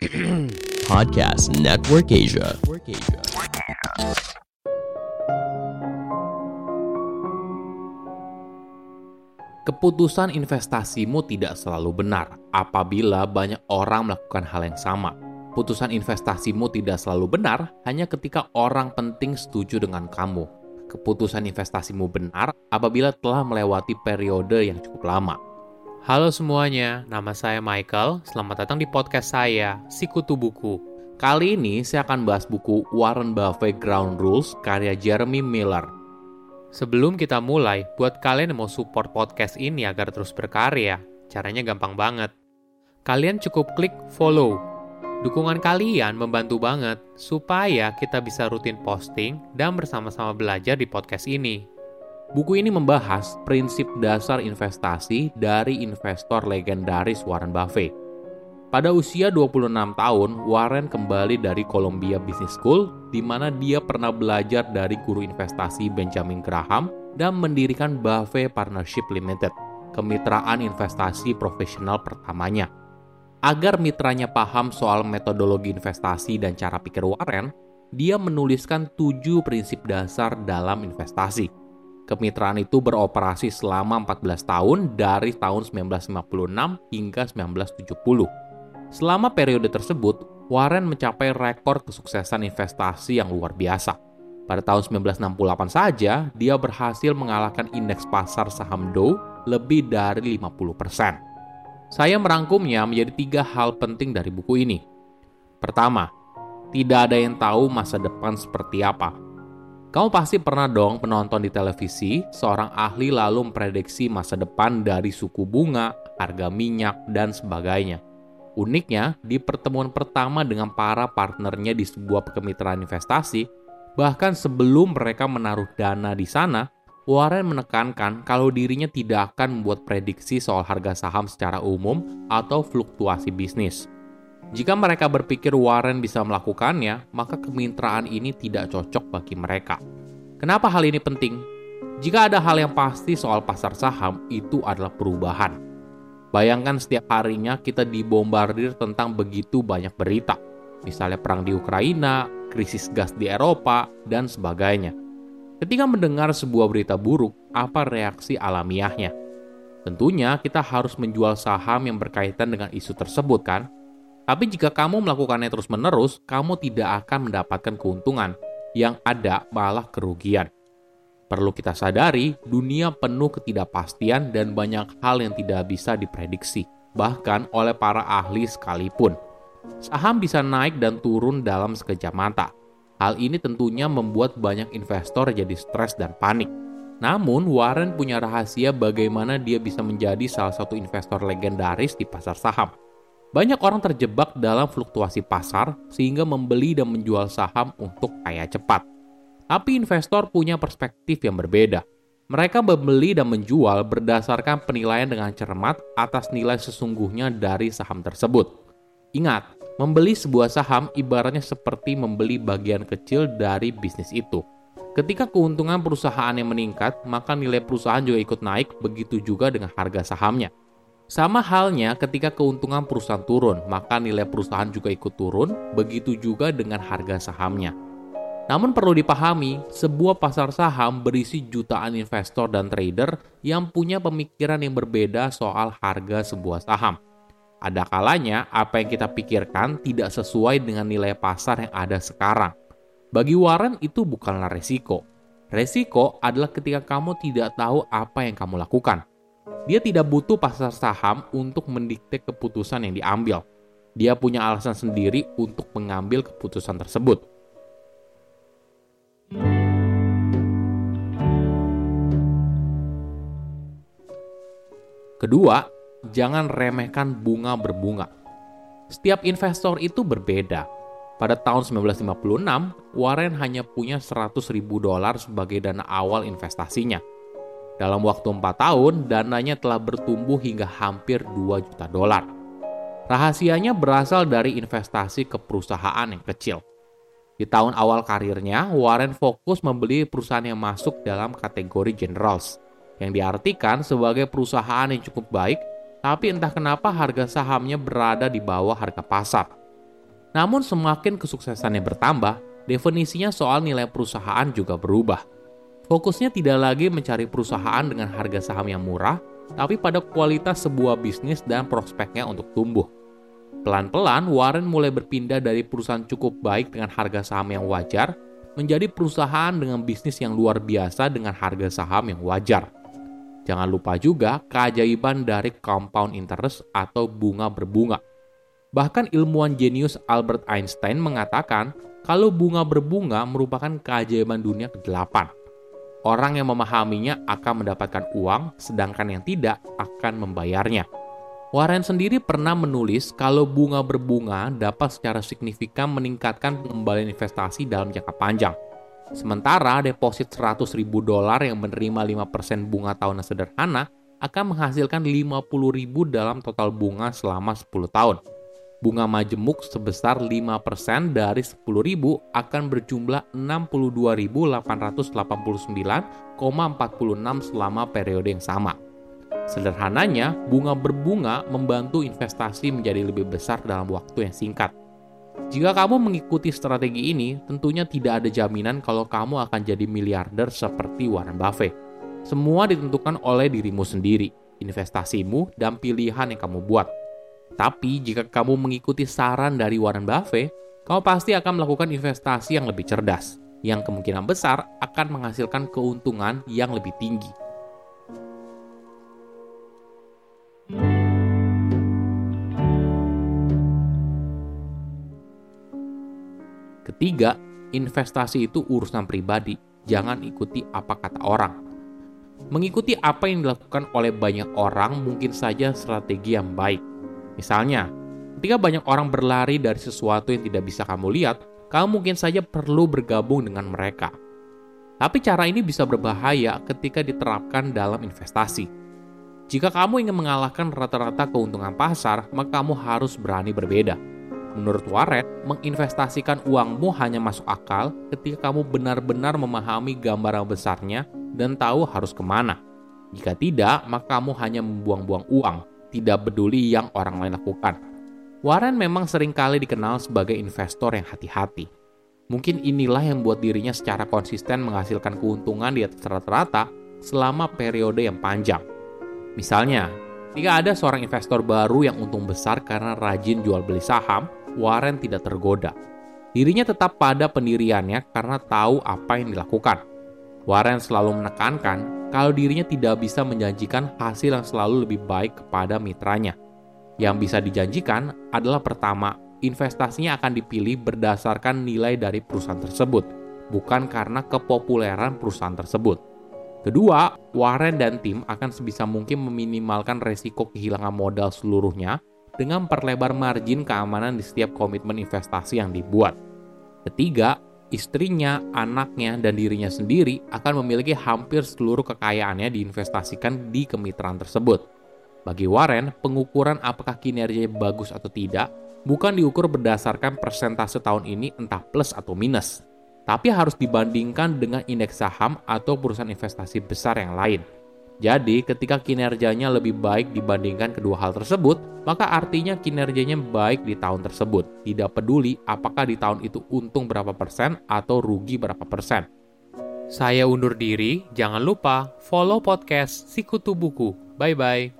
Podcast Network Asia. Keputusan investasimu tidak selalu benar apabila banyak orang melakukan hal yang sama. Putusan investasimu tidak selalu benar hanya ketika orang penting setuju dengan kamu. Keputusan investasimu benar apabila telah melewati periode yang cukup lama. Halo semuanya, nama saya Michael. Selamat datang di podcast saya, Sikutu Buku. Kali ini saya akan bahas buku Warren Buffett Ground Rules karya Jeremy Miller. Sebelum kita mulai, buat kalian yang mau support podcast ini agar terus berkarya, caranya gampang banget. Kalian cukup klik follow. Dukungan kalian membantu banget supaya kita bisa rutin posting dan bersama-sama belajar di podcast ini. Buku ini membahas prinsip dasar investasi dari investor legendaris Warren Buffett. Pada usia 26 tahun, Warren kembali dari Columbia Business School, di mana dia pernah belajar dari guru investasi Benjamin Graham dan mendirikan Buffett Partnership Limited, kemitraan investasi profesional pertamanya. Agar mitranya paham soal metodologi investasi dan cara pikir Warren, dia menuliskan tujuh prinsip dasar dalam investasi. Kemitraan itu beroperasi selama 14 tahun dari tahun 1956 hingga 1970. Selama periode tersebut, Warren mencapai rekor kesuksesan investasi yang luar biasa. Pada tahun 1968 saja, dia berhasil mengalahkan indeks pasar saham Dow lebih dari 50%. Saya merangkumnya menjadi tiga hal penting dari buku ini. Pertama, tidak ada yang tahu masa depan seperti apa. Kamu pasti pernah dong penonton di televisi, seorang ahli lalu memprediksi masa depan dari suku bunga, harga minyak, dan sebagainya. Uniknya, di pertemuan pertama dengan para partnernya di sebuah kemitraan investasi, bahkan sebelum mereka menaruh dana di sana, Warren menekankan kalau dirinya tidak akan membuat prediksi soal harga saham secara umum atau fluktuasi bisnis. Jika mereka berpikir Warren bisa melakukannya, maka kemitraan ini tidak cocok bagi mereka. Kenapa hal ini penting? Jika ada hal yang pasti soal pasar saham, itu adalah perubahan Bayangkan setiap harinya kita dibombardir tentang begitu banyak berita, misalnya perang di Ukraina, krisis gas di Eropa, dan sebagainya. Ketika mendengar sebuah berita buruk, apa reaksi alamiahnya? Tentunya kita harus menjual saham yang berkaitan dengan isu tersebut kan? Tapi jika kamu melakukannya terus-menerus, kamu tidak akan mendapatkan keuntungan. Yang ada malah kerugian. Perlu kita sadari, dunia penuh ketidakpastian dan banyak hal yang tidak bisa diprediksi, bahkan oleh para ahli sekalipun. Saham bisa naik dan turun dalam sekejap mata. Hal ini tentunya membuat banyak investor jadi stres dan panik. Namun, Warren punya rahasia bagaimana dia bisa menjadi salah satu investor legendaris di pasar saham. Banyak orang terjebak dalam fluktuasi pasar sehingga membeli dan menjual saham untuk kaya cepat. Tapi investor punya perspektif yang berbeda. Mereka membeli dan menjual berdasarkan penilaian dengan cermat atas nilai sesungguhnya dari saham tersebut. Ingat, membeli sebuah saham ibaratnya seperti membeli bagian kecil dari bisnis itu. Ketika keuntungan perusahaan yang meningkat, maka nilai perusahaan juga ikut naik, begitu juga dengan harga sahamnya. Sama halnya ketika keuntungan perusahaan turun, maka nilai perusahaan juga ikut turun, begitu juga dengan harga sahamnya. Namun perlu dipahami, sebuah pasar saham berisi jutaan investor dan trader yang punya pemikiran yang berbeda soal harga sebuah saham. Ada kalanya apa yang kita pikirkan tidak sesuai dengan nilai pasar yang ada sekarang. Bagi Warren itu bukanlah resiko. Resiko adalah ketika kamu tidak tahu apa yang kamu lakukan. Dia tidak butuh pasar saham untuk mendikte keputusan yang diambil. Dia punya alasan sendiri untuk mengambil keputusan tersebut. Kedua, jangan remehkan bunga berbunga. Setiap investor itu berbeda. Pada tahun 1956, Warren hanya punya 100 ribu dolar sebagai dana awal investasinya. Dalam waktu 4 tahun, dananya telah bertumbuh hingga hampir 2 juta dolar. Rahasianya berasal dari investasi ke perusahaan yang kecil. Di tahun awal karirnya, Warren fokus membeli perusahaan yang masuk dalam kategori generals – yang diartikan sebagai perusahaan yang cukup baik, tapi entah kenapa harga sahamnya berada di bawah harga pasar. Namun semakin kesuksesannya bertambah, definisinya soal nilai perusahaan juga berubah. Fokusnya tidak lagi mencari perusahaan dengan harga saham yang murah, tapi pada kualitas sebuah bisnis dan prospeknya untuk tumbuh. Pelan-pelan, Warren mulai berpindah dari perusahaan cukup baik dengan harga saham yang wajar menjadi perusahaan dengan bisnis yang luar biasa dengan harga saham yang wajar. Jangan lupa juga keajaiban dari compound interest atau bunga berbunga. Bahkan ilmuwan jenius Albert Einstein mengatakan kalau bunga berbunga merupakan keajaiban dunia ke-8. Orang yang memahaminya akan mendapatkan uang, sedangkan yang tidak akan membayarnya. Warren sendiri pernah menulis kalau bunga berbunga dapat secara signifikan meningkatkan pengembalian investasi dalam jangka panjang – Sementara deposit 100 ribu dolar yang menerima 5% bunga tahunan sederhana akan menghasilkan 50 ribu dalam total bunga selama 10 tahun. Bunga majemuk sebesar 5% dari 10 ribu akan berjumlah 62.889,46 selama periode yang sama. Sederhananya, bunga berbunga membantu investasi menjadi lebih besar dalam waktu yang singkat. Jika kamu mengikuti strategi ini, tentunya tidak ada jaminan kalau kamu akan jadi miliarder seperti Warren Buffett. Semua ditentukan oleh dirimu sendiri, investasimu, dan pilihan yang kamu buat. Tapi jika kamu mengikuti saran dari Warren Buffett, kamu pasti akan melakukan investasi yang lebih cerdas, yang kemungkinan besar akan menghasilkan keuntungan yang lebih tinggi. Ketiga, investasi itu urusan pribadi, jangan ikuti apa kata orang. Mengikuti apa yang dilakukan oleh banyak orang mungkin saja strategi yang baik. Misalnya, ketika banyak orang berlari dari sesuatu yang tidak bisa kamu lihat, kamu mungkin saja perlu bergabung dengan mereka. Tapi cara ini bisa berbahaya ketika diterapkan dalam investasi. Jika kamu ingin mengalahkan rata-rata keuntungan pasar, maka kamu harus berani berbeda Menurut Warren, menginvestasikan uangmu hanya masuk akal ketika kamu benar-benar memahami gambaran besarnya dan tahu harus ke mana. Jika tidak, maka kamu hanya membuang-buang uang, tidak peduli yang orang lain lakukan. Warren memang sering kali dikenal sebagai investor yang hati-hati. Mungkin inilah yang membuat dirinya secara konsisten menghasilkan keuntungan di atas rata-rata selama periode yang panjang. Misalnya, jika ada seorang investor baru yang untung besar karena rajin jual beli saham, Warren tidak tergoda. Dirinya tetap pada pendiriannya karena tahu apa yang dilakukan. Warren selalu menekankan kalau dirinya tidak bisa menjanjikan hasil yang selalu lebih baik kepada mitranya. Yang bisa dijanjikan adalah pertama, investasinya akan dipilih berdasarkan nilai dari perusahaan tersebut, bukan karena kepopuleran perusahaan tersebut. Kedua, Warren dan tim akan sebisa mungkin meminimalkan resiko kehilangan modal seluruhnya dengan perlebar margin keamanan di setiap komitmen investasi yang dibuat. Ketiga, istrinya, anaknya, dan dirinya sendiri akan memiliki hampir seluruh kekayaannya diinvestasikan di kemitraan tersebut. Bagi Warren, pengukuran apakah kinerjanya bagus atau tidak bukan diukur berdasarkan persentase tahun ini entah plus atau minus, tapi harus dibandingkan dengan indeks saham atau perusahaan investasi besar yang lain. Jadi, ketika kinerjanya lebih baik dibandingkan kedua hal tersebut, maka artinya kinerjanya baik di tahun tersebut. Tidak peduli apakah di tahun itu untung berapa persen atau rugi berapa persen. Saya undur diri, jangan lupa follow podcast Sikutu Buku. Bye-bye.